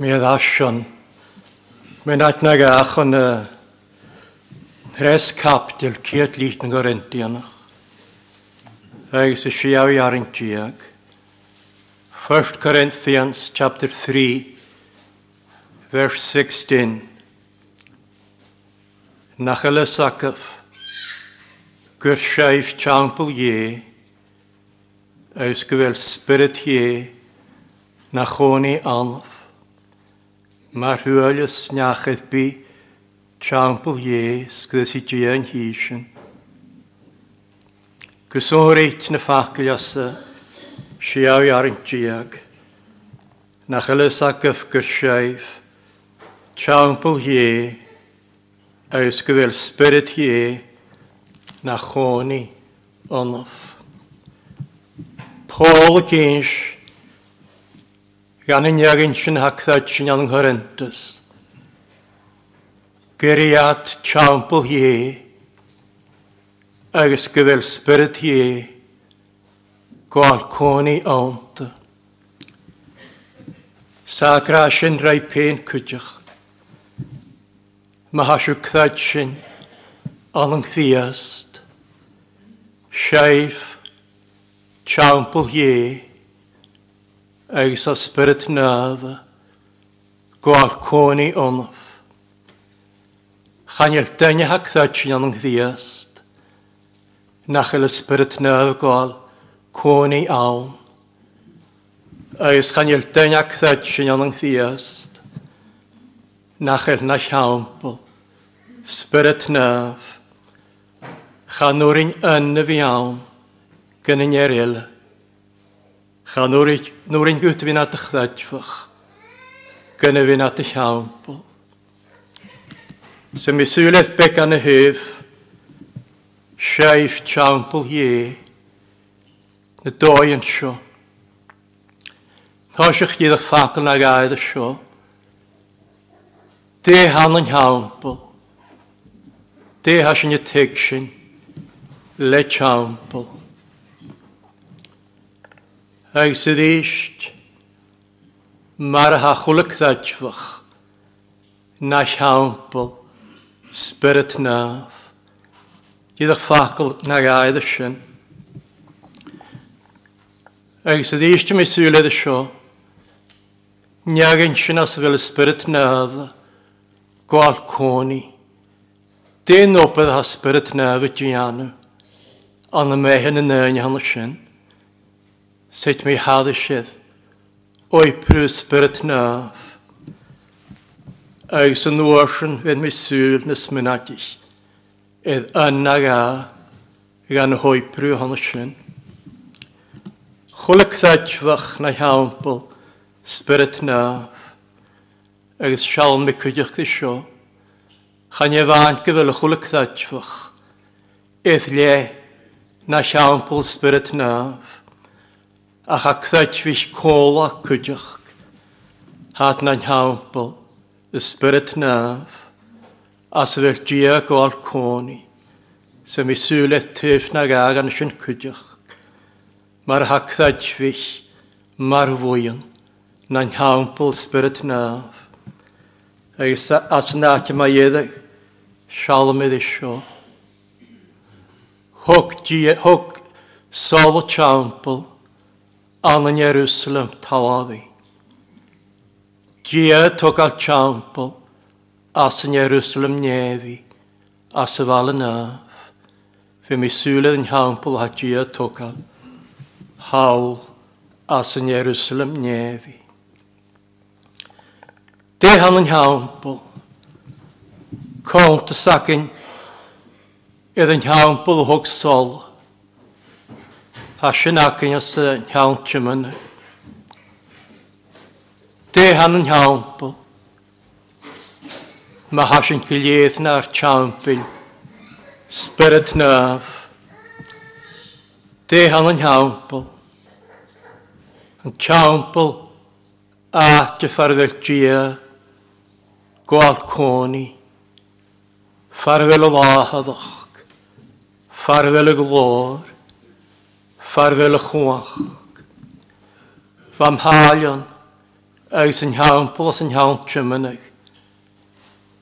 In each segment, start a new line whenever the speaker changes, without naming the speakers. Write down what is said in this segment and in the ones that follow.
mi a asion. Mae'n adnag ach yn y res cap dil ciet lít yn gorenti anach. Agus y siaw i arin tiag. 1 Corinthians chapter 3 verse 16 Nach sakaf Gwr siaif champl ie Eus gyfel spirit ye Nachoni anaf Mae'r hwylus snachedd bi, Champl ies gyda i dian hysyn. Gwsor eit na ffacl asa, siaw i arint diag. Na chylus a gyffgyr siaif, Champl ie, a ysgwyl spirit ie, na choni onof. Paul Gynsh, Fianin jagin sy'n hacthaid sy'n an nghorentus. Gyriad champl ie, agos gyfel spirit ie, gwael coni awnta. Sagra sy'n rai pen cydych, Mae hasiw cthaid sin an yngthiast. Siaif champl ie, agus a spirit náfa, gwaith cwni onaf. Chanel dyna hag ddodyn yn nghyfiast, nach yl spirit náfa gol cwni awn. Agus chanel dyna hag ddodyn yn nghyfiast, nach yl na siampl, spirit nef, chanwrin yn y fi awn, gynny'n erioed. Cha nŵr yn gwyt fi'n adych ddadfach. Gynnu fi'n adych iawn. Sy'n mi syleth beg an y hyf. Siaif tiampl ie. Y doi yn sio. Thosych ddech ffacl na gaedd y sio. De han yn hiampl. De has yn y teg sy'n. Le tiampl ag sydd eist mar ha chwlyg ddadfach na siampl spirit naf gyda ffacl na gaedd y ysyn ag sydd eist mi syled ysio niag yn sy'n as fel spirit naf gwal coni dyn opeth ha spirit naf y dianw ond y mehen yn yn hanner sy'n Sut mi haddysydd o'i prys spirit naf. Ag sy'n nôrsyn fydd mi sŵl nes mynadis. Edd yna ga gan hoi prw hon sy'n. Chwlyg ddadfach na hiawnbl spirit naf. Agus sial mi cydych chi sio. Chan e fan gyfel y chwlyg ddadfach. Edd le na hiawnbl spirit naf a cha fys cola cwydych. Hat na'n hampel, y spirit naf, a as rwy'r dia gol coni, sy'n mi sŵlet tyf na gag an sy'n cwydych. Mae'r ha fys, mae'r fwyn, na'n hampel spirit naf. Agus as na't yma ieddig, sialmydd isio. Hwg, hwg, sol o champel, an yn Jerusalem tawafi. Gia tog al champl as yn Jerusalem nefi as y fal yn af. Fe mi sŵledd yn champol ha gia tog al hawl as yn Jerusalem nefi. De han yn champl Komt y sacyn idd yn hwg sol. Hashin akin as hiawn chiman. De han yn hiawn bo. Ma hasyn gilydd na ar champil. Spirit naf. De er han yn hiawn bo. Yn champil. A te farvel gia. Gwal coni. Farvel o lahadach. Farvel o glor farfel y chwach. Fam halion, eis yn iawn bwys yn iawn tymynig,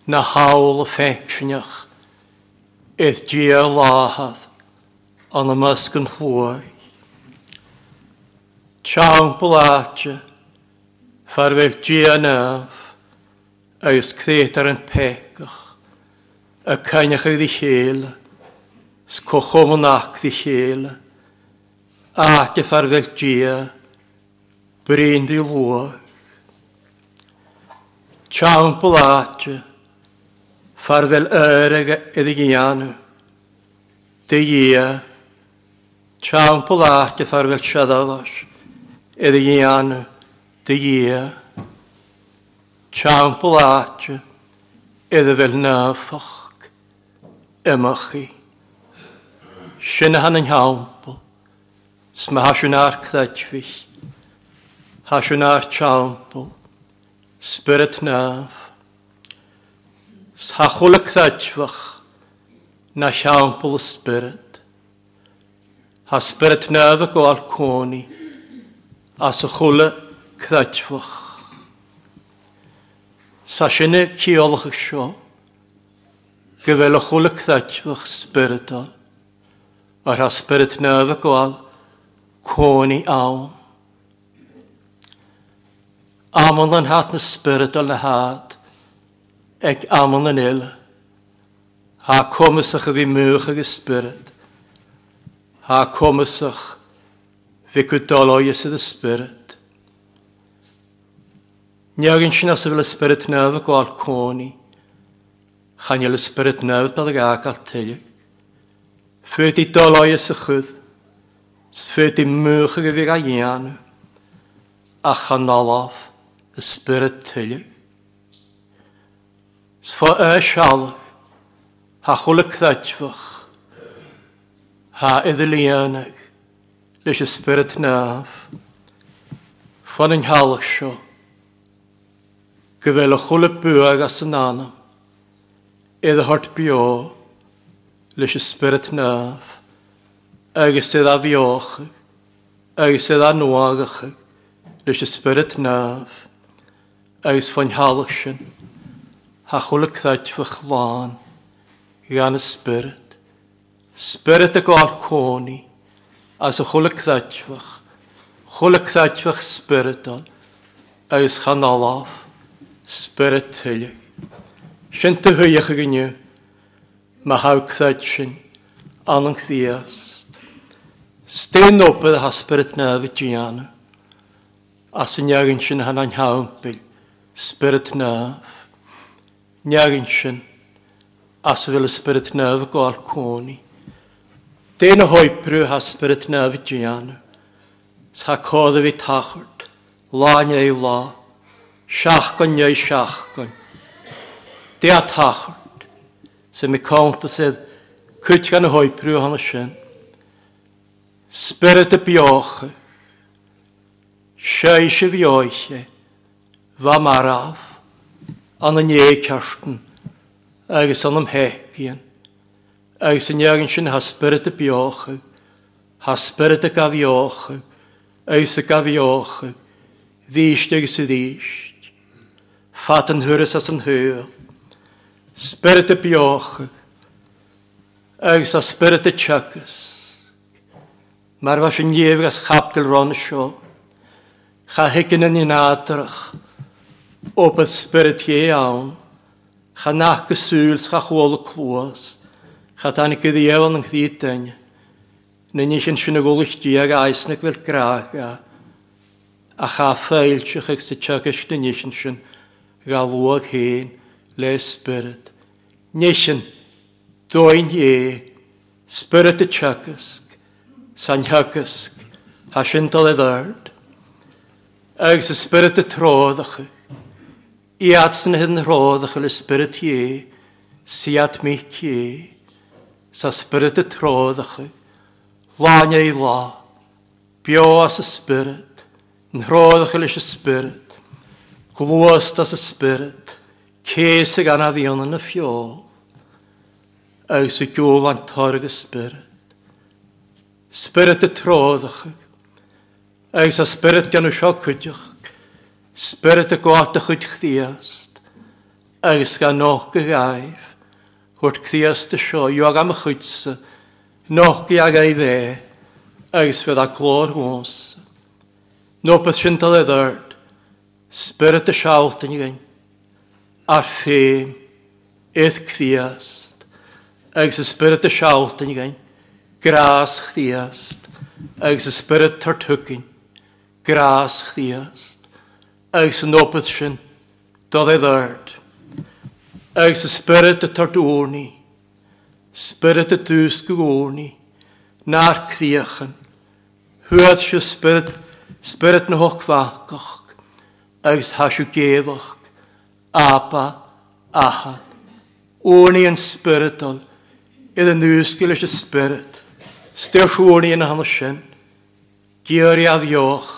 na hawl y ffecsiynach, idd gia lahaf, an y mysg yn hlwy. Tiawn blatio, farfel gia naf, eis cret ar yn pegach, y cainach ydi hil, scochom yn ac di hil, áte farvel dia, brindi lua. Tjaun på late, farvel örega edigianu, de gia, tjaun på late farvel tjadavas, edigianu, de gia, tjaun på late, edvel nöfach, emachi. Sinne han en haun, Sma hasiwnar cdadfych, hasiwnar champl, spirit naf. Sachwla cdadfych, na champl spirit. Ha spirit naf y gwael coni. a sachwla cdadfych. Sa sinne y sio, gyfelwch y cdadfych spiritol, ar ha spirit naf ag o'r cónaí án. Amon an hat na spiritol na hat, ag amon an il, ha comasach a bhí muach agus spirit, ha comasach fi cwdoloi y ydy spirit. Niagin sy'n as y spirit nef y gwael cónaí, chan y spirit nef nad ag ac al fyd i doloi ys y chwyd, Sfyd i mwch ag a ian. a chanolaf y spyryd tylu. Sfa y sial, ha chwl y cradfach, ha iddilianag, Lys y spyryd naf, Fon yn halach sio, gyfel y chwl y bwag as yn anam, idd hort bio, Lys y spyryd naf, agus sydd a fioch, agus sydd a nuagach, leis y spirit naf, agus fo'n halach sy'n, ha chwl y craid fy chlan, gan y spirit, spirit y gwael coni, as y chwl y cdad chwle craidfach, chwle craidfach spirit on, agus chan olaf, spirit hylig. Sy'n tyhwyach ag yniw, mae haw craid sy'n, anang ddias, Stein op y hasbyrd na fy diana. As yn iagyn sy'n hana'n hawnbyl, spyrd na. Niagyn sy'n, as fel y spyrd na fy gwael cwni. Dein o hoibrw hasbyrd na fy diana. Sa codd y fi tachwrt, la neu la, siachgon neu siachgon. Dea tachwrt, sy'n mi cawnt o sydd, Cwt gan y hoibrw hana sy'n. Spirit y bioch, seis y fioiche, fa maraf, an y nie cartyn, agos an ymhegion, agos yn iawn sy'n ha spirit y bioch, ha spirit y gafioch, agos y gafioch, ddysg agos y ddysg, fat yn hwrys as yn hwyr, spirit y bioch, agos a spirit y tiagas, Mae'r fas yn iefgas chapdil ron sio. Cha hegyn yn un adrach. O bydd spyrd ie iawn. Cha nach gysŵls cha chwol y clwas. Cha dan i gyddi ewan yn gdydyn. Nyn eich yn sy'n y gwlwch di ag aisnig fel graag a. A cha ffeil sych eich sy'n tiag eich dyn eich yn sy'n galwag hyn le spyrd. Nesyn, doyn ie, spyrd y tiagasg san hiagysg, ha sintal edd ard, ag sy spirit y troddach, i atsyn hyn roddach y spirit ie, si at mi cie, sa spirit y troddach, Lan ei la, bio as y spirit, yn roddach y spirit, glwast as y spirit, ceis ag anaddion yn y ffiol, ag sy gwyl an torg y spirit, Spirit y troddach. Eis a spirit gan o sio cwydioch. Spirit y gwadach wyd chdiast. Eis gan noch y gaif. Hwrt chdiast y sio. Yw ag am y chwydsa. Noch i ag ei dde. Eis fydd a glor hwns. Nopeth sy'n dal eddard. Spirit y siawt yn ygyn. Ar ffeim. Eith chdiast. Eis y spirit y siawt yn ygyn. Graças Christ, eis spirit tertukin. Graças Christ, eis nopetshin, dod edard. Eis spirit tertuorni, spirit tuskugorni, nar kriechen. Hört shu spirit, spirit no hochwakach. Eis hashu gewach, apa ahad. Orni en spiritual, i den nuskeliske spirit. styr Styrfwni yn hannes sin, gyr i addioch,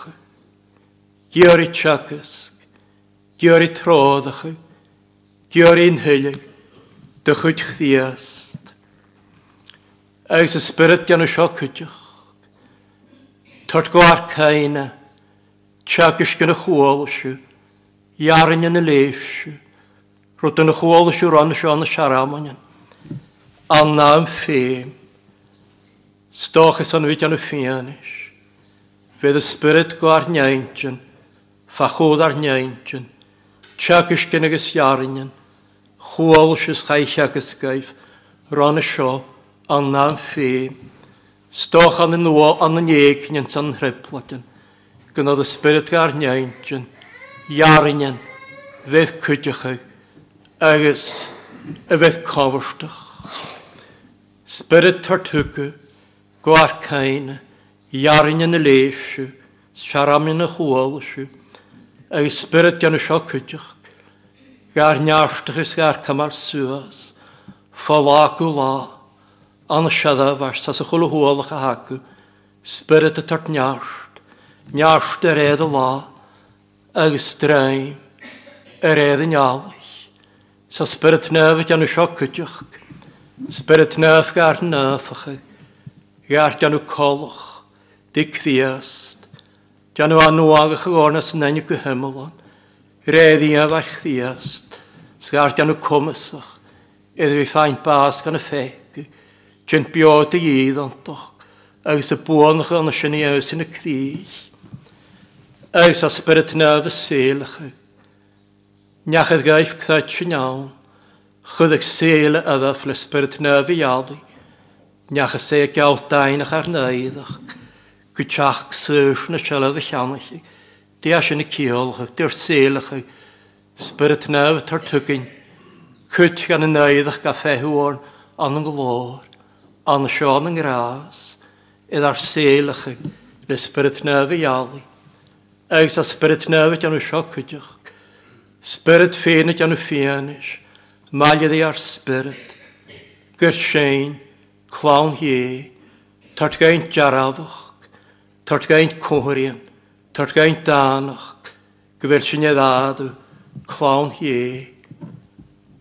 gyr i tiacysg, gyr i trodach, gyr i'n hylig, dychwyd chdiast. Agus y spirit gan y sio cydioch, tort gwar caina, tiacys gan y chwol ysio, iarin yn y leif ysio, rwyd yn y chwol ysio ron ysio yn y siaramon yn, anna yn ffeim. Stoch Stochas an yn y ffianis. Fydd y spirit go ar neintin, fachód ar neintin, teachas cin agus jarinin, chuáil sis chaiche agus gaif, ron ranna seo an ná fé. Stoch an nua an an éicnin san hryplatin, gynnod y spirit ar neintin, jarinin, fedd cwtiachag, agus y fedd cofyrstach. Spirit tartwgw, gwarcain, iarin yn y leisio, siaram yn y chwolsio, ag spirit gan y sio siocydioch, gair niarstach ys gair cymar sŵas, ffalagw la, ansiadda fars as y chwlw hwolach a hagw, spirit y tart niarst, niarst yr edd y la, ag straim, yr edd y nialach, sa spirit nefyd gan y sio siocydioch, spirit nef gair nefachig, Iar dyn nhw colch, di criast. Dyn nhw anw agach o gornas yn enw gyhymlon. Reddi a fach criast. Sgar dyn nhw cwmysach. Iddi fi ffaint bas gan y ffeg. Dyn biod y idd ond doch. Agus y bwon ych yn y sy'n i ews yn y cryll. Agus a sbryd nef y selach. Niachyd gaif craid sy'n iawn. Chwydd ag sel yda fflysbryd nef i iawn. Neach a sé geáhdainach ar naach, go teach suúh na sela a cheannaí, Dé sin na ceolcha, dúir sélacha, spirit nef tar tugain, chut gan na naidach ga fehuáin an an glór, an seán an grás, iad ar sélacha le spirit nef iálaí. Agus a spirit nefit an seo chuideach, spirit féanit an fianis, maiad ar spirit, gur séin, chláán hié, tart gaint jaraldoch, tart gaint cóhirian, tart gaint dánach, gyfer sy'n eddadw, clawn hié.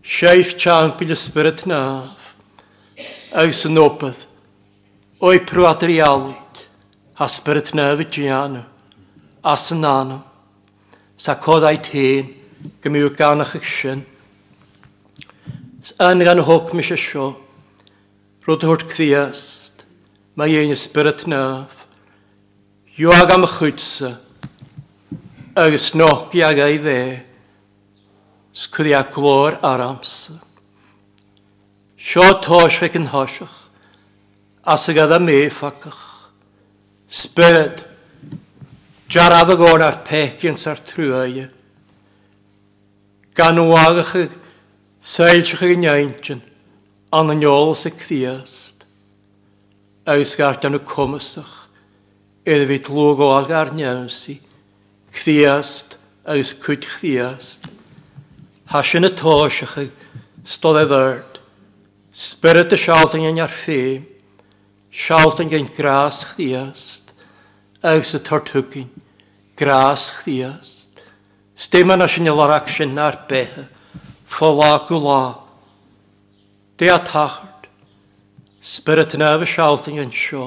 Seich chan pil ysbryd naf, ag sy'n opeth, o'i prwadr iawyd, a sbryd naf y gianw, as yn anw, sa codau tîn, gymryd ganach eich sy'n, yn gan hwc mis eisiau, Rwyd hwrt criast, mae ein ysbryd naf. Iwag am chwytsa, agos nogi ag ei dde, sgwria glor ar amsa. Sio tos fe yn hosiach, as y gada me ffacach. Spirit, jaraf y gorn ar pechiant ar trwyau. Gan wagach agach y seilsach ag yn an yn iol sy'n criast. Eus gart yn y cwmysach, er fi tlwg o ag ar niawsi, criast, eus cwyd criast. Has yn y tosach y stod e ddyrd, spirit y sialting yn ar ffeim, sialting yn gras chdiast, eus y tortwgyn, gras chdiast. Stem yna sy'n i ac sy'n ar behe, ffola gwlaa, De a tachart, spirit yn efo sialting yn sio,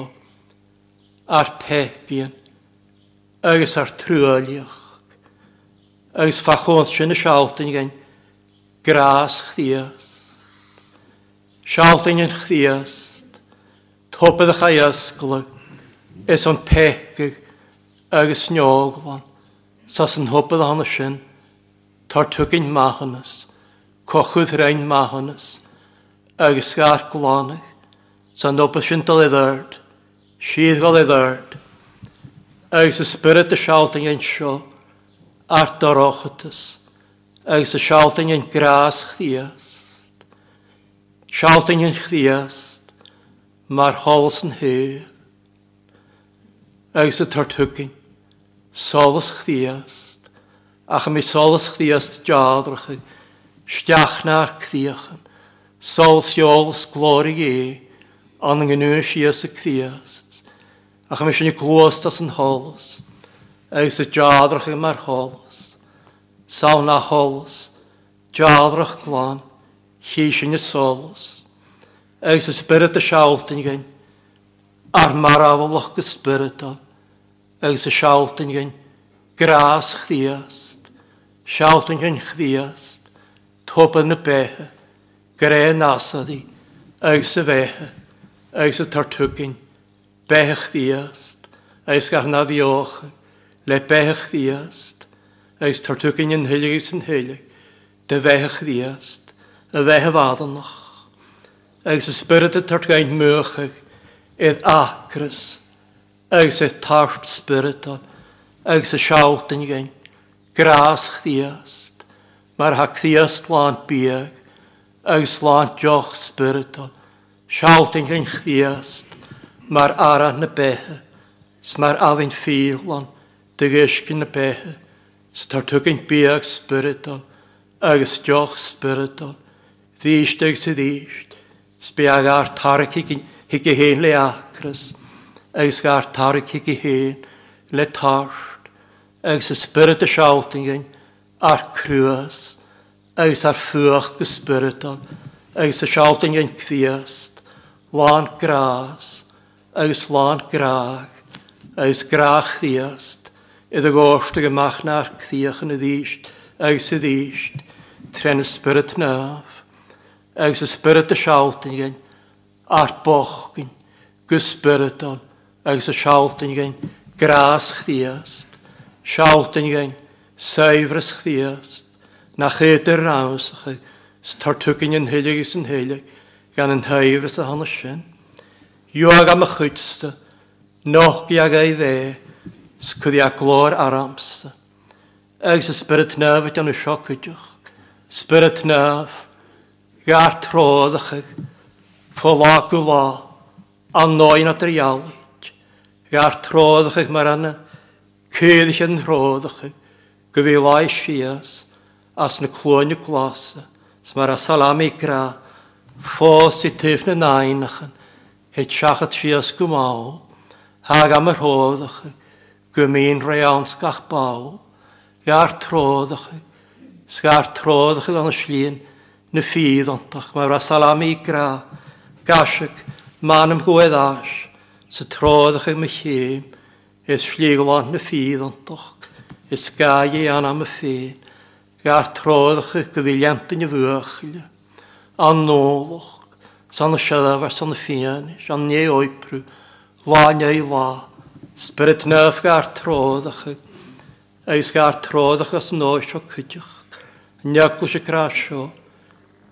ar pepien, agus ar trwaliach, agus fachon sin y sialting yn gras chdiast, sialting yn chdiast, topydd ych aesglwg, is o'n pecig agus niogwan, sas yn hopydd hon y sin, tar tygyn mahanys, cochwyd rhain mahanys, agus sgar glánach san do pasintal i ddyrd, siad gol i ddyrd, agus y spirit y sialting yn sio ar dorochatus, agus y sialting yn gras chdiast, sialting yn chdiast, mae'r hols yn hyr, agus y tartwgyn, solus chdiast, ach mi solus chdiast jadrach, stiach na'r cdiachan, Sol siols glori e, an yn gynnu si as y criast, ach chym eisiau ni glwast as yn hols, eis y jadrach yn mar hols, sawl na hols, jadrach glan, chi sy'n y sols, eis y spirit y siawlt yn gyn, ar marawaloch gysbyrit o, eis y siawlt yn gyn, gras chriast, siawlt yn gyn chriast, top yn y behe, gré násaí agus sa bhéthe agus sa tarthucinn bechttííast agus na le bechttííast agus tarthucinn an thuileí san thuile de bheithechtííast a bheitthe bhádannach agus sa spirite tartgain muchaach iad acras agus é tarp Spirit, agus sa seátain gain grástííast mar ha bíag ag slán deoch spiritol, sialtyn gyn chdiast, mar ara na bethe, smar afyn ffílan, dy gysgu na bethe, startwg yn biag spiritol, agus deoch spiritol, ddysg ag sydd ddysg, sbiag ar tarach hig i hen le acras, agus ar tarach hig i hen le tart, agus y spirit y seálting yn ar cruas, eis ar fuach gespiritual, eis a shouting yn cfiast, lan gras, eis lan graag, eis graag fiast, iddo gorsd ag ymach na'r cfiach yn y ddysht, eis y ddysht, tren y spirit naf, eis y spirit y shouting yn, ar boch yn, gespiritual, eis y shouting yn, gras chfiast, shouting yn, seifres chfiast, na chéidir rás yn hylig héilegus yn hylig gan an thaomh a hana sin. Dúag am a chuústa, nóí ag ei dde, sgwyddi a glór aramsta. Agus sa spirit nefh an seocuideach, spirit nefh, gar tródacha, fólá go lá, an nóin at ialit, gar tródacha mar anna, céadich yn tródacha, go bhí sias, as na clwyn y glasa, sma'r a salamí gra, ffos i tyf tífna náinachan, he teachat sias go má, hag am ar hódacha, go mín réáns gach baw, bá, lear tródacha, sgar tródacha an slín na fídantach mar a salamí gra, gasig, man am gwedd manam gweddás, sa tródacha me chéim, is slígolán na doch, is gáé an am y féin, Ga'r troddach y gyddiliant yn y fwyachil. Annoloch. San y siarafar, san y ffian, san ne oiprw. Lân ei la. Spirit nef ga'r troddach. Eis ga'r troddach as noes o cydych. Niaglwys y grasio.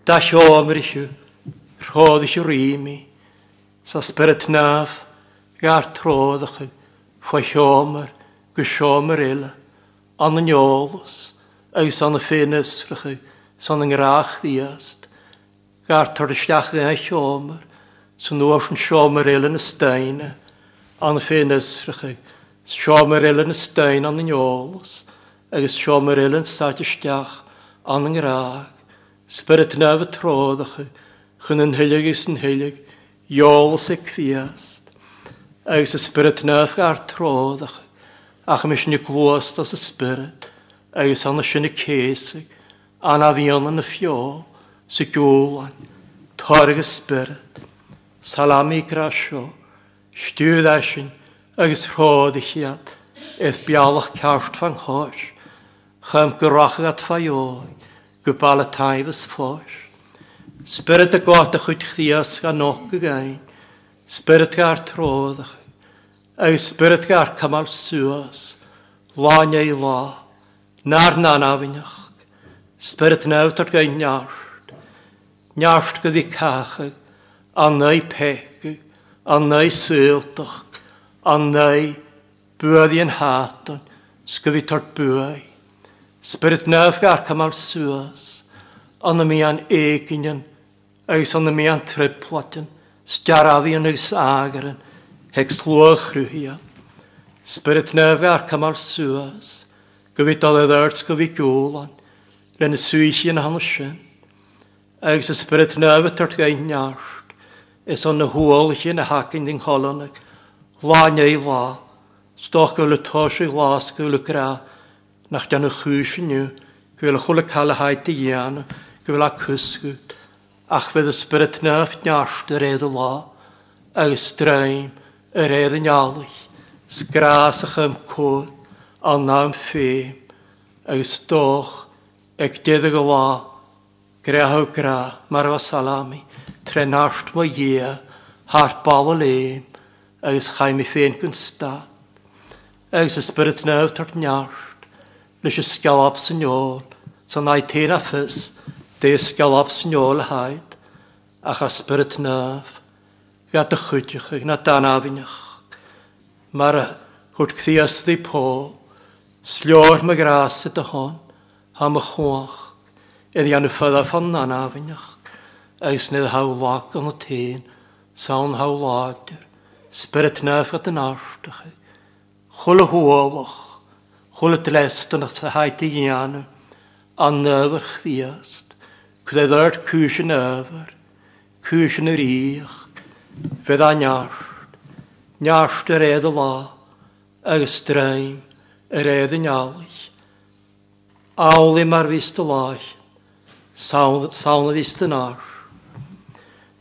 Da siomr isio. Rhodd isio rimi. Sa spirit nef ga'r troddach. Fwa siomr. Gwsiomer ila. Anonyolus. Anonyolus. Eus an y ffenestrychu, san yng ngrach ddiast. Gar tar y stiach dyn eich omer, sy'n nôr yn siomer elyn y stein, an y ffenestrychu, siomer elyn y stein an yn iolos, agos siomer elyn sat y stiach an yng ngrach. Spyrt nef y troddach, chun yn hylig is yn hylig, iolos y cfiast. agus y spyrt nef gar troddach, ach mis ni glwast as y spyrt agus anna sinna céig, anna bhíon yn y na sy sa gúlain, y spirit, salami grasio, stúdaisin agus rhod i chiad eith bialach ceart fan hos chym goracha at fajói, gubala taifas ffos Spirit y a gáta chud chrías gan y gain, spirit gar tródach, agus spirit gar cymal suas, láine ei láth, Nar na nafiach, spirit na awtor gai nart, nart gyddi cachag, anau pegu, anau syltach, anau bwyddi yn hatan. sgyfi tort bwy. Spirit na awch ar cymal swas, anna mi an eginion, eis anna mi an triplatin. triplatian, yn eis agaren, hex llwch rwyhian. Spirit na awch ar cymal swas, Gofyd al y ddart gofyd gŵlan. Rhen y swysi yn hanes sy'n. Agus y spirit nef ar gain niart. Is o'n y hwyl chi yn y hacyn yng Ngholanag. Lwan ei la. Stoch gwyl y tos i las gwyl y gra. Nach dan y chwys i niw. Gwyl y chwyl y cael y haid i ian. Gwyl a cysgwyd. Ach fydd y spirit nefyd niart yr y la. Agus draim yr yn nialwch. Sgras ych ymcwyd an náam fé agus dóch ag déad go bhá grethegra mar a salami tre nácht má dhé háart ball léim agus chaimi féin gon sta. Agus is spirit neh tart neart leis is scalab sanol san na téna fis dé scalab sanol a haid a cha spirit nef ga a chuteach na danáhaach mar a chut chrías dí pó Slior me gras y dy hon, ha me chwach, iddi i y ffydda ffon an afinach, eis nid hawlag yn y tîn, sawn hawlagdyr, spirit nefyd yn artach, chwl y hwolach, chwl y dlest yn y haid i gianw, an nefyr chdiast, cwyd e cwysyn nefyr, cwysyn yr iach, fydd a niart, niart yr edrych la, agos dreim, yr eddyn iawn. Awl i mar vist y lai, sawn y vist yn ar.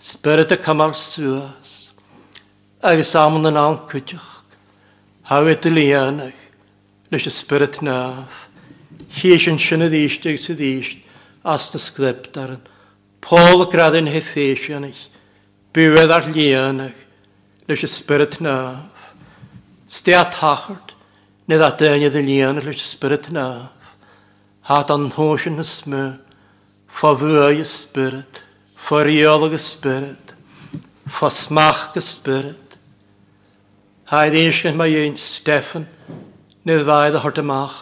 Spyrd y cymar sŵas, ag samon yn awn cwtioch. Hawyd y lianach, lys y spyrd naf. Hies yn sy'n y ddysg, ag sydd ddysg, as na sglepdaran. Pôl graddyn hethesianach, bywedd ar lianach, lys y spyrd naf. Stia tachart, Nid dda dyna e ddyn ni yn llwys ysbryd naf. Had an hwysyn ysmw. Fo fwy ysbryd. Fo riolwg ysbryd. Fo smach ysbryd. Haid eisiau mae ein Steffan ne ddau dda hort ymach.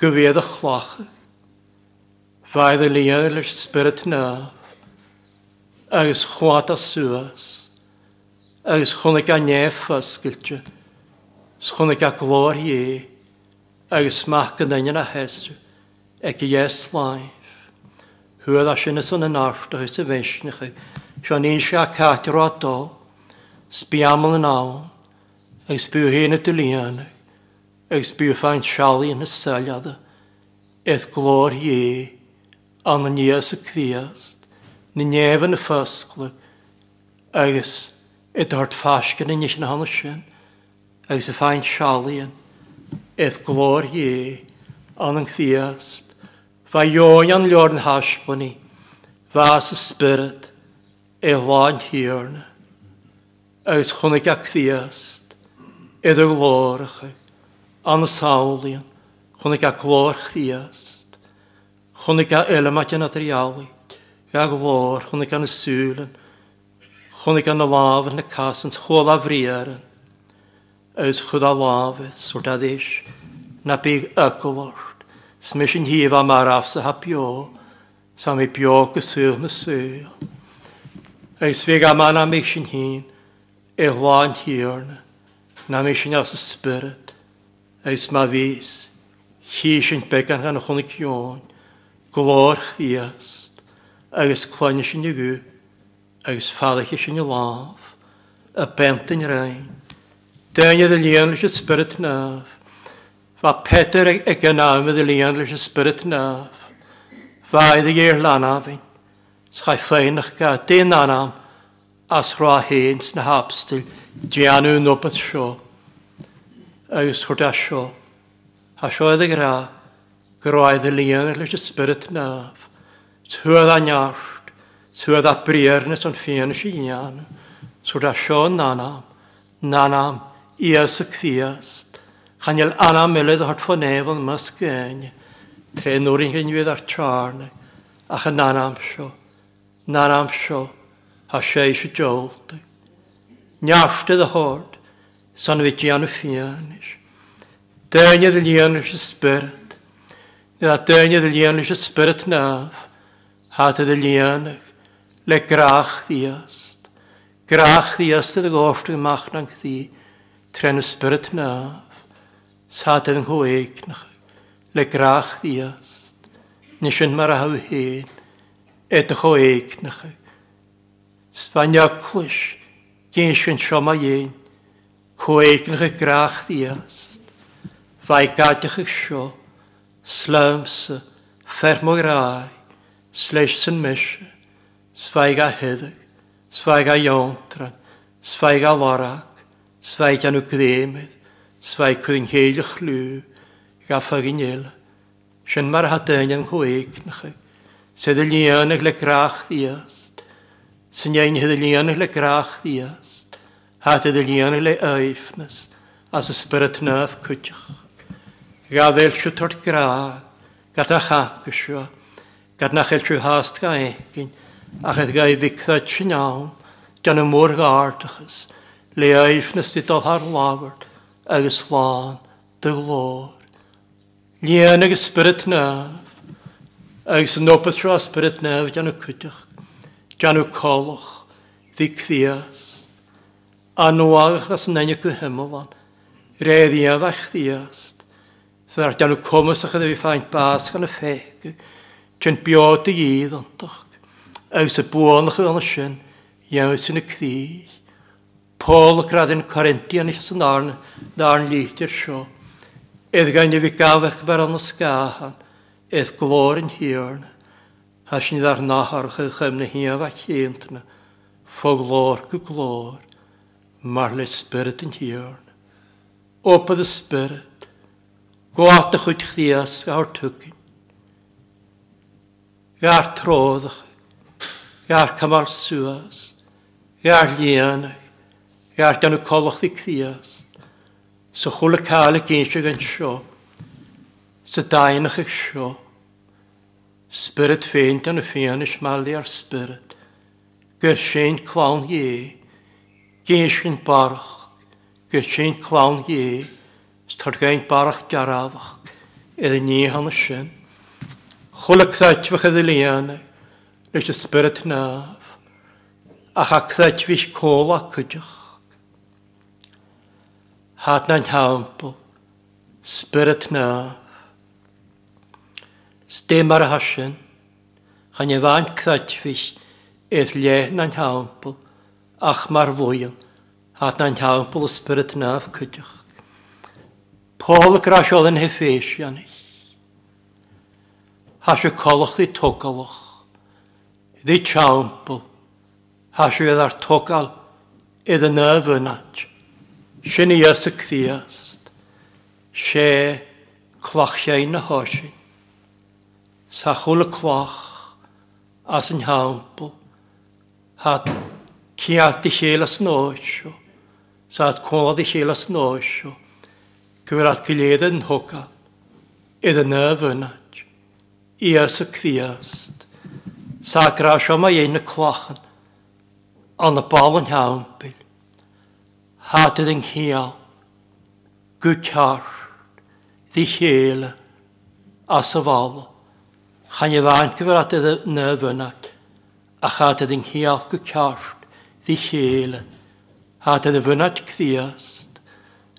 Gyfedd y chlach. Faidd y lian llwys ysbryd na. Agus chwat a sŵas. Agus chwnig a nef ysgyltio. Sgwnnw gael glor i e, agus mach yn dynion a hestr, ag i yes laif. Hwyl a sy'n ysyn yn arft o hys y feisnach i, sy'n un sy'n cael o do, sbiamol yn awn, agus byw hyn y dylian, agus byw ffain siali yn y saliad, eith glor i e, an y nias y cwiast, ni nef yn y ffysglu, agus y dort ffasgan yn eich yn hannes sy'n, agus a fáin sealaíon eth glor ie, an an chfiast, Fa jóin an lorn an haspaní, Fa sa spirit e láin hiarna, agus chunig a chfiast, idir glóracha, an y e, sálaíon, chunig a glór chfiast, chunig a elemat yn adriali, ga glór chunig an y súlan, chunig an y a láfan na casans chóla vriaran, Ys chwyd a lafes sort a dís, na bíg ygolort, smishin híf a mar afsa ha pio, sam i pio gysig na syl. Ys fig a man am ich sin hín, e hwan hírna, na mi sin as y spirit, ys ma fys hí sin began gan chunig jón, glor chiast, agus chwain sin i gu, agus fadach sin i laf a bent yn rein, Dyna y lian lys y spirit naf. Fa Peter ag yn am y lian lys y spirit naf. Fa iddi i'r lan afin. Sgau ffein ych ga dyn anam. As rha hen sna hapstil Dianw nobod sio. Agus hwrda sio. Ha sio iddi gra. Groedd y lian lys y spirit naf. Tŵad a niart. Tŵad a briar nes o'n ffian sy'n ian. Sŵr a sio nanam. Nanam. Iesu Christ. Chanel anna meled hart fan evan maskein. Tre norin i'n fydd ar trarne. Ach yn anam sio. Nanam sio. Ha seis y jolte. Niafte dy hord. San fi gian y fianis. Dynia dy lianis y spirit. Nid a dynia lianis y spirit naf. Hat de lianig. Le grach ddiast. Grach ddiast de gorftig machnan gdi. Grach tren y naf, sad yn hwyg nach, le grach ddiast, nes yn mar haw hyn, edrych o eig nach, sfania clwys, gyn sy'n sioma un, cwyg nach y grach ddiast, fai gadych eich sio, slams, ffermo rai, sleis sy'n mysio, sfaiga hyddig, a iontran, sfaiga lorach, Svaid anw greimed, svaid cwyn heilych lw, gaffag yn il. Sian mar hadyn yn chweig na chy. Sedd y lianag le grach ddiast. Sy'n ein hedd y lianag le grach ddiast. Had y lianag le aifnas, as ysbryd naf cwtioch. Gaddael siw tord gra, gada chach ysio. Gad na chael siw hast ga egin, a chedd ga i ddictad sy'n iawn, gan y môr gardachas. Gad le éifnas di ó thar lábhart agus sláán dy glor. Níon agus spirit nef, agus nopeth nopatra spirit nef gan y cwtach, gan colch, ddi crias, a nuagach as nenio gwy hymlan, reiddiad a chdiast, Fyr gan o cwmys ach ydw i ffaint bas gan y ffeg, cyn biod i idd ontach, agus y bwon ych ydw yn y sy'n, iawn sy'n y crych, Paul gradyn Corinthian is yn arn, darn lítir sio. Edd gan i fi gafach bar an ysgahan, edd glor yn hirn. Has ni ddar nahar chy chym na hiaf a chyntna, fo glor gy glor, mar le spirit yn hirn. Opa the spirit, gwaat a chwyd chdias awr tygyn. Ga'r troddach, ga'r cymal suas, ga'r lianach, Iart dan y colwch i crias. Sa chwle cael y geinsio gan sio. Sa dain ych eich sio. Spirit feint yn y ffein ys mali ar spirit. Gyr sy'n clawn ie. Geinsio barach. Gyr sy'n clawn ie. Stor gain barach garafach. Edd ni hann y sy'n. Chwle craet fach edrych lian. lianau. Lys y spirit naf. Ach a craet fych a cydych hat na'n haampo, spirit na. Stem ar hasyn, chan e fain cradfis, eith le na'n haampo, ach mar fwyl, hat na'n haampo, spirit na cydych. cydioch. Paul grasiodd yn hefeisianis. Has y colwch ddi togalwch, ddi has y edda'r togal, edda nef yna sin i as y cfiast, se clachiau na hosin, sa chwl y clach as yn hampl, had ciat i chael as nosio, sa had cwad i chael as nosio, gyfer at gilydd yn hogan, idd yn y fynad, i as y cfiast, sa grasio mae ein y clachan, an y bal yn hampl, Hadydd yng nghiol, gwcar, ddi hiel, a syfol. Chan i fain gyfer adydd y fynnag, a chadydd yng nghiol gwcar, ddi hiel, hadydd y fynnag cthiast,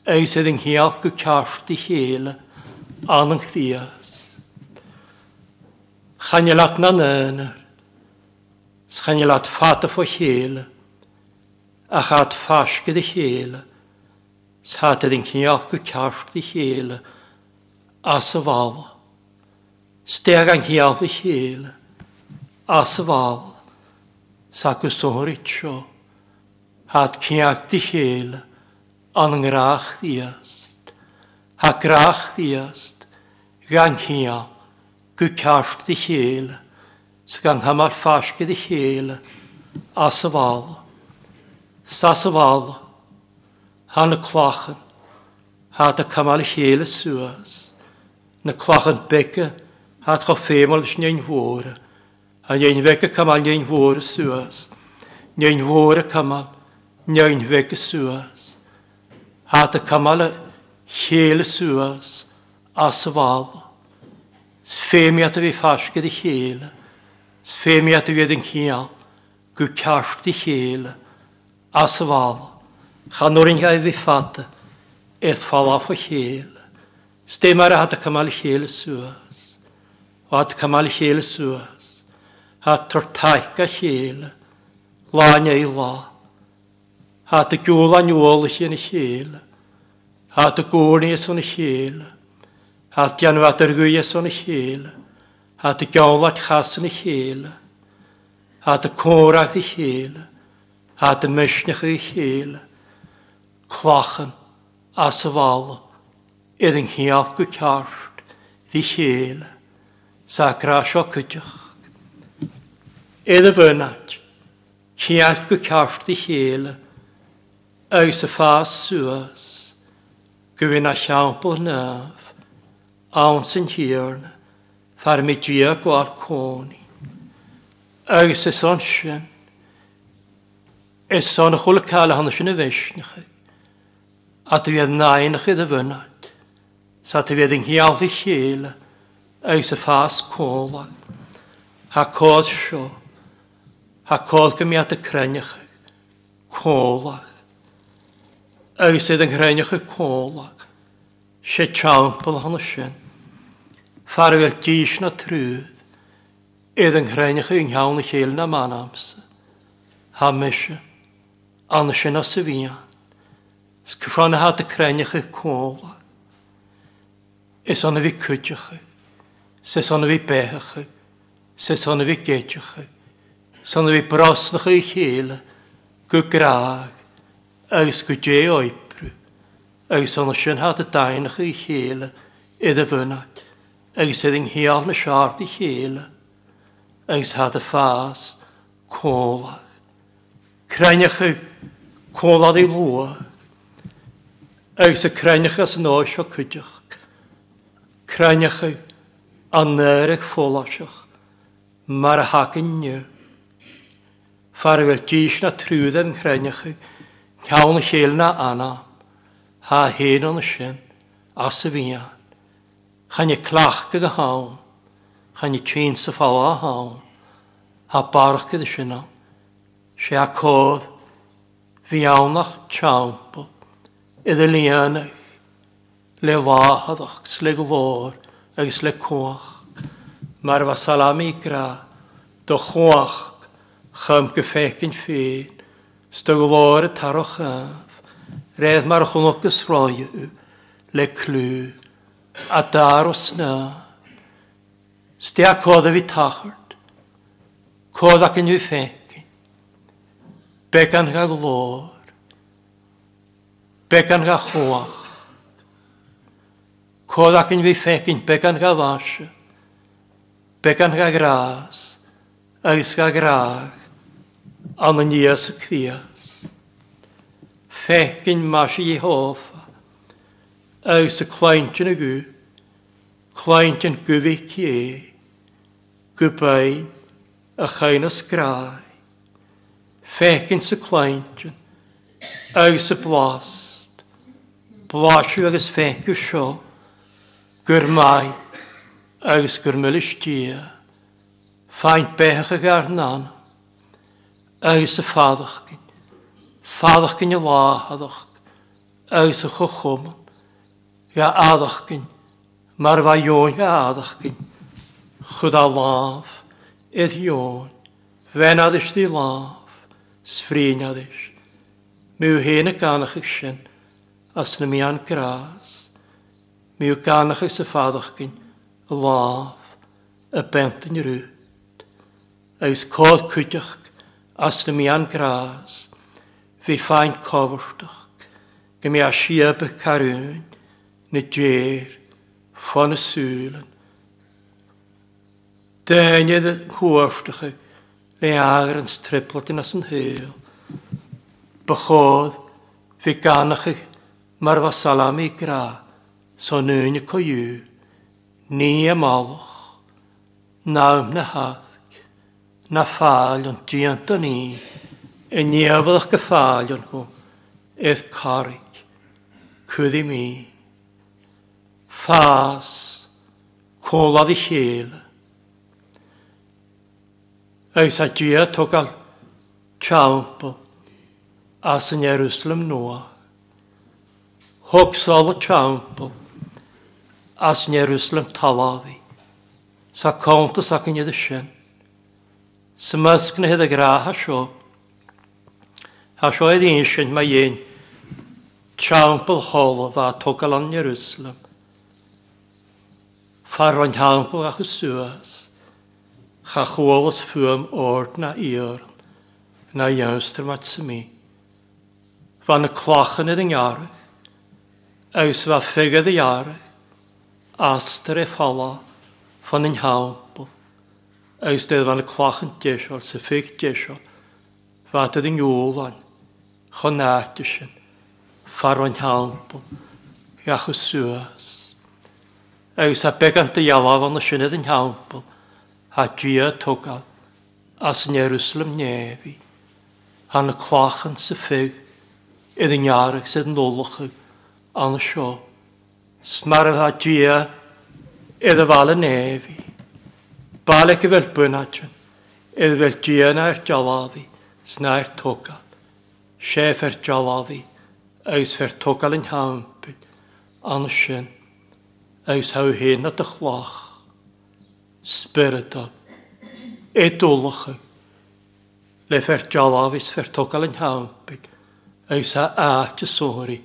eis ydd yng nghiol gwcar ddi hiel, an yng cthiast. Chan i lat na nynar, chan i lat vaten voor gele a chad fasge dy chéle, Sá ydy'n dyn cneach go ceart dy chéle as y fála. Steag an hiaf dy chyl, as y fála. Sá go sôr had cneach di chyl, an ngrach ddiast. Ha grach ddiast gan hiaf go ceart di chéle, Sgan hamar fasge dy chéle as y fála. Sas y fal, han y clachan, ha da camal chéle suas, na clachan beke, ha tro fémal snein vore, a nein veke camal nein vore suas, nein y camal, nein veke suas, ha da y chéle suas, asafal, sfémiat a vi farske di chéle, sfémiat a vi den chial, gu karst i chéle, asval, chanurin gai eith et falaf o chel. Stemar hat kamal chel suas, hat kamal chel suas, hat tortaika chel, lanya i la, hat gyula nyol y chel, hat gwrni y chel, hat janvat ergwy eson chel, hat yn y chel, hat y chel, hat a dy mysnach i chéile, chwachan a safal, idd yng nghiaf gwy carft, ddi chéile, sa grasio cydych. Idd y fynat, ciaf gwy carft ddi chéile, ys y ffas sŵas, gwyn a siampl naf, awn sy'n hirn, ffarmi dwi a gwar coni. Eus y son sy'n, Ysson chwl cael hann sy'n y feisnach. A dwiedd nain chyd y fynad. Sa dwiedd ynghiawl i chyl. Eis y ffas colan. Ha codd sio. Ha codd gymiad y crenach. Colach. Eis edd yngrenach y colach. Se tiampl hann sy'n. Farwyr dys na trwydd. Edd yngrenach ynghiawl i chyl na manamsa. Ha mysio an sin a sa bhíon, Sgrannathe a creinecha cóla. Is anna bhí cuitecha, sa sanna bhí béthecha, sa sanna bhí géitecha, sanna bhí brasnacha i chéile, go graag, agus go dé oibbrú, agus sanna sin hat a daanacha i chéile iad a bhunaid, agus iad an heal na seart i chéile, agus hat a fás cólach. Creinecha Cólad i bhua. Eich y creinach as yn oes o cydych. Creinach y aner eich ffolasach. Mae'r hacyn ni. Farwyl dîs na trwyd yn creinach y. Cawn llel na anna. Ha hen o'n sy'n. As y fian. Chan y clach gyda hawn. Chan y tîn sy'n ffawa hawn. Ha barch gyda sy'n. Se a codd fiánnach teampa i de líananach le bháhadachs le go bhór agus le cuach mar bha salamígra do chuach chum go fécinn féin sto go bhór a tarochamh réad mar chunachgus ráú le clú a dar o os na stea códa bhí tachart codd ac yn nhw féin Becan ga glor. Becan ga chwach. Cod ac yn fi ffecyn becan ga fasio. Becan ga gras. Agus ga graag. Ananias y cwias. Ffecyn mas i hofa. Agus y claint yn y gw. Claint yn gwyfi cie. Gwybain. A chain ysgrau fécinn sa chláintin, agus sa blást, bláisiú agus fécu seo, gur mai. Agus gur mullistí, Feint becha gar nána, agus sa fádachcin, fádachcin a láhadach, agus a chochom, ga adachcin, mar fa ion ga adachcin, chud a láf, ir ion, fenad ysdi láf, sfrínadis. Mú héna ganachach sin as na mi mian grás. Mú ganachach sa fadachgin a láf a bentin rút. Agus cóð cwtach as na mi mian grás. Fi fain cofwrtach. Gymi a siabach carún na djér fan y sŵlen. Dynnydd hwyrtachach e agr yn striplod yn as yn hyl. Bychodd fi ganach ych mar fasalam i gra, so nyn y coiw, ni y malwch, nawm na hag, na ffal ond diant o ni, y niafod o'ch gyffal o'n hw, eith carig, cwyddi mi. Fas, colad i lleol, Eis a dia togal chaampo as yn Jerusalem noa. Hog sol chaampo as yn Jerusalem talafi. Sa kaunta sa yn ydysyn. Symysg na hyd y gra ha sio. Ha sio edd un sy'n mae un chaampo holo fa togal an Jerusalem. Farwan chaampo ach y cha chólas fuam ort na íor na dheanster mat sa mí. Fan na clochan ar an jarach, agus fa figad a jarach, astar e ffala, fan yn hampel, agus dedd fan na clochan deisol, sa fig deisol, fad ad an júlan, chonátisin, far an hampel, gach o suas. Agus a begant y jalaf o'n na sinad an hampel, hagia togal, as yn Jerusalem nefi, han y clachan sy ffig, idd yn iarach sydd yn olwchig, an y sio, smar y hagia, idd y fal y nefi, Balek y fel bwynadron, idd fel diana er jalafi, sna er togal, sef er jalafi, agus fer togal yn hampyd, an y sin, agus hau hyn at y chlach, spirito edulcha le fer jalafis fer togal yn hawmpig eis a aat y sori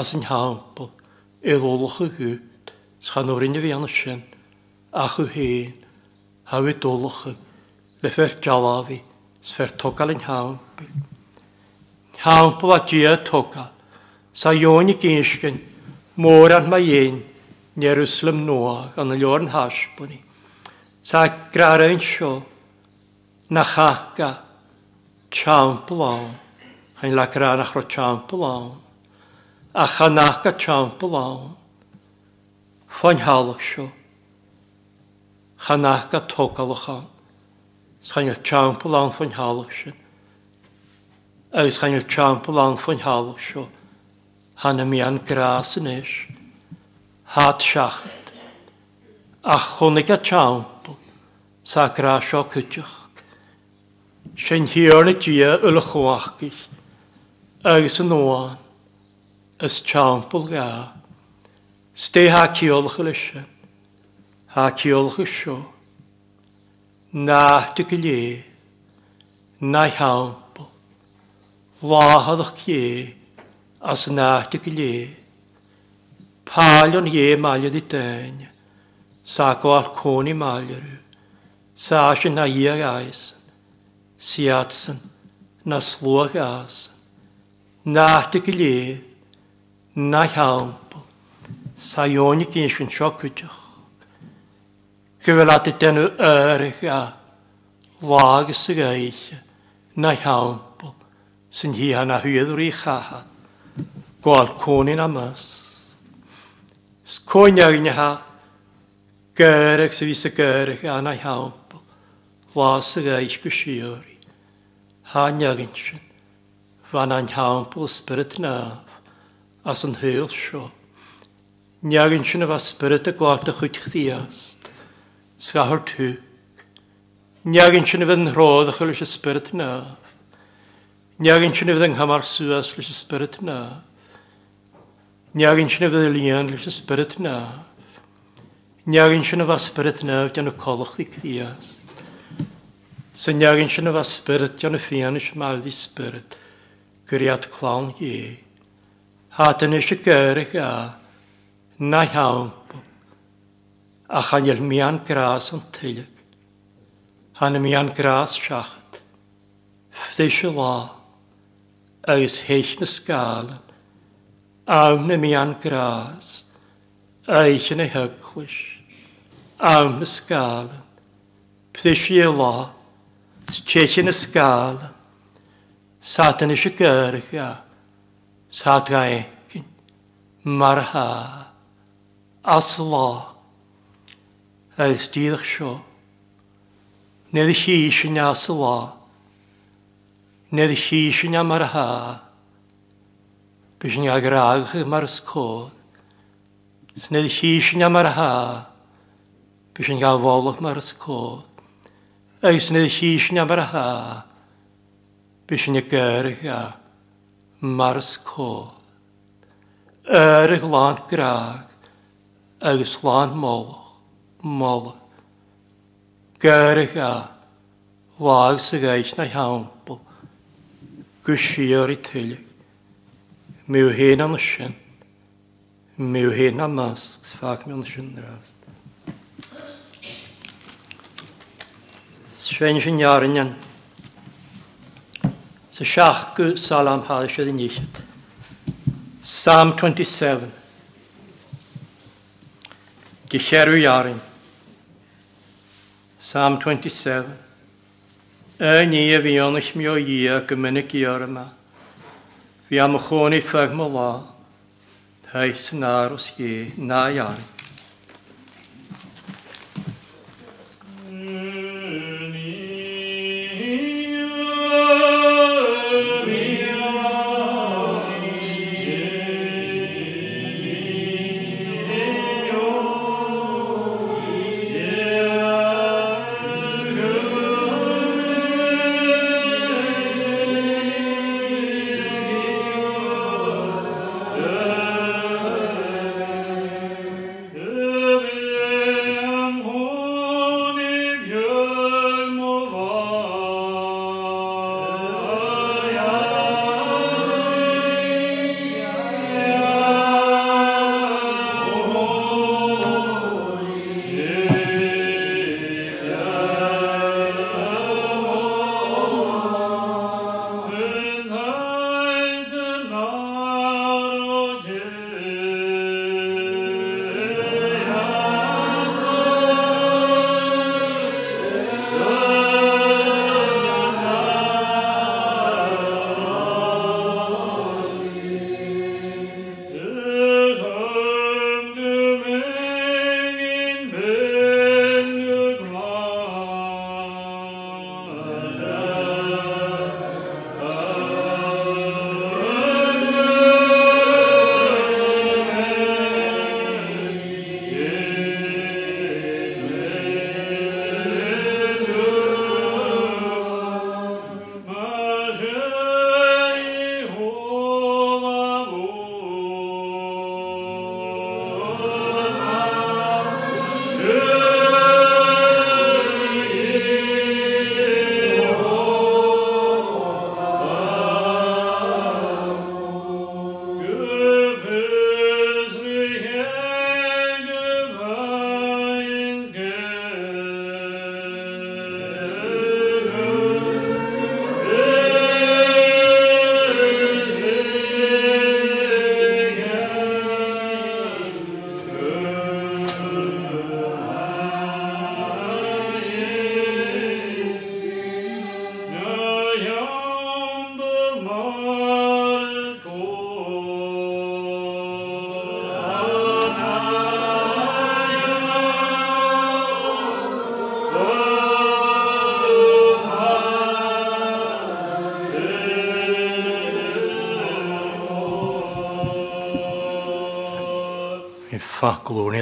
as yn hawmpol edulcha gwyd s'chan o'r unni fi anasyn ach yw hyn haw edulcha le fer jalafi fer togal yn hawmpig hawmpol a gia togal sa joni gynsgyn môr an mae un Jerusalem Noah, gan y lor yn hasbwni sa graren sio na chaga champ lawn hain la gran achro champ lawn a chanaga champ lawn fain halach sio chanaga tokalachan Schainil champ lawn fain halach sio. Agus chainil champ lawn fain halach sio hanna mi an gras yn eis hat siacht. A chonig a champ sacra sio cydioch. Sy'n hiorn y dia yl chwachgis, agos yn oan, ys tiampl ga. Ste ha ciolch yl eisiau, ha ciolch ysio. Na dy gylie, na hiampl, lahaddach cie, as na dy gylie. Palion ie malio di dyn, saco ar coni malio rwy'n. Sásin na íar áisan, siatsan na slwag ásan, na go lé, na hámpal, sajóni gísin siocwydioch. Gyfel at y denw örg a lag y eich, na hámpal, sy'n hi hana hwyddwr i chaha, gwal cwnin am ys. Sgwyn iawn i ha, gyrg sy'n fys y gyrg a na hámpal, Fása gaith go siori. Há neagin sin. Fan an hampl spirit naf, As yn hyl sio. Neagin sin a fa spirit a gwarta chwyd chdiast. sgahor tŵg. Neagin sin a fydd yn rhodd a chwyd spirit naf. Neagin sin a fydd yn hamar sŵas lys spirit naf. Neagin sin a fydd y lian lys spirit naf. Neagin sin a fa spirit naaf gan y colwch ddi criast. Sy'n iagyn sy'n efo spyrt, yn y ffian ys mal di spyrt, gyriad clawn ie. Hadyn ys y gyrych a, na iawn. A chan yl mian gras yn tylyg. Han y mian gras siachat. Ffdys y la, agos heich na sgalan. Awn y mian gras, eich yn y hygwys. Awn na sgalan. Pthys y la, Tjechen is skaal. Satan is gyrch ja. Sat ga ekin. Marha. Asla. Eis dyrch sio. Nid chi sy'n asla. Nid chi sy'n marha. Bys ni agrag mar sgol. Nid chi sy'n marha. Bys ni gafolwch mar sgol. Eis nid hys na bar ha. Bys ni gyr a Mars co. Yr y glan graag. Agus glan mol. Mol. Gyr a Wag sy'n gais na hiawnbl. Gwysio i tylu. Miw hyn am ysyn. Miw hyn am ysg. Sfag mi'n ysyn rast. Svein sin jarinjan. Sa shachgu salam halisha yn yichet. Psalm 27. Gecheru jarin. Psalm 27. Y ni a fi onach mi o i a gymynig i o'r yma. Fi am y chôn i ffag my la. Thais yn aros i na jarin.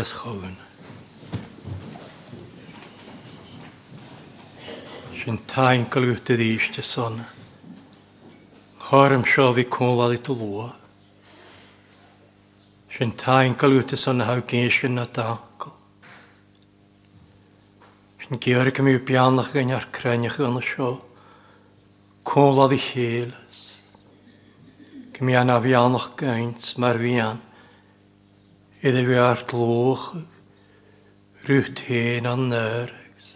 as chogan. Sy'n tain golwyd yr eich te son. Chor am sio fi cwnlad i dylwa. Sy'n tain golwyd y son hau gynnes yn y dagol. Sy'n gyrg am i'w bianach gan ar creniach yn y sio. Cwnlad i helas. Gymian a fianach mae'r fianach. Ydw fi ar glwch, rwyt hen an nyrgs,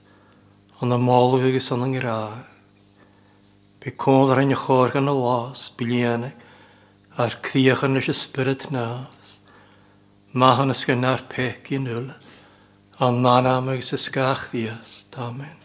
ond y molw ygys an yng Nghyrraeg. Be cwnd ar ein chor gan y las, bilianag, a'r criach yn ys ysbryd nas. Ma hwn ysgynnar pec i nŵl, ond man am ygys ysgach ddias, damen.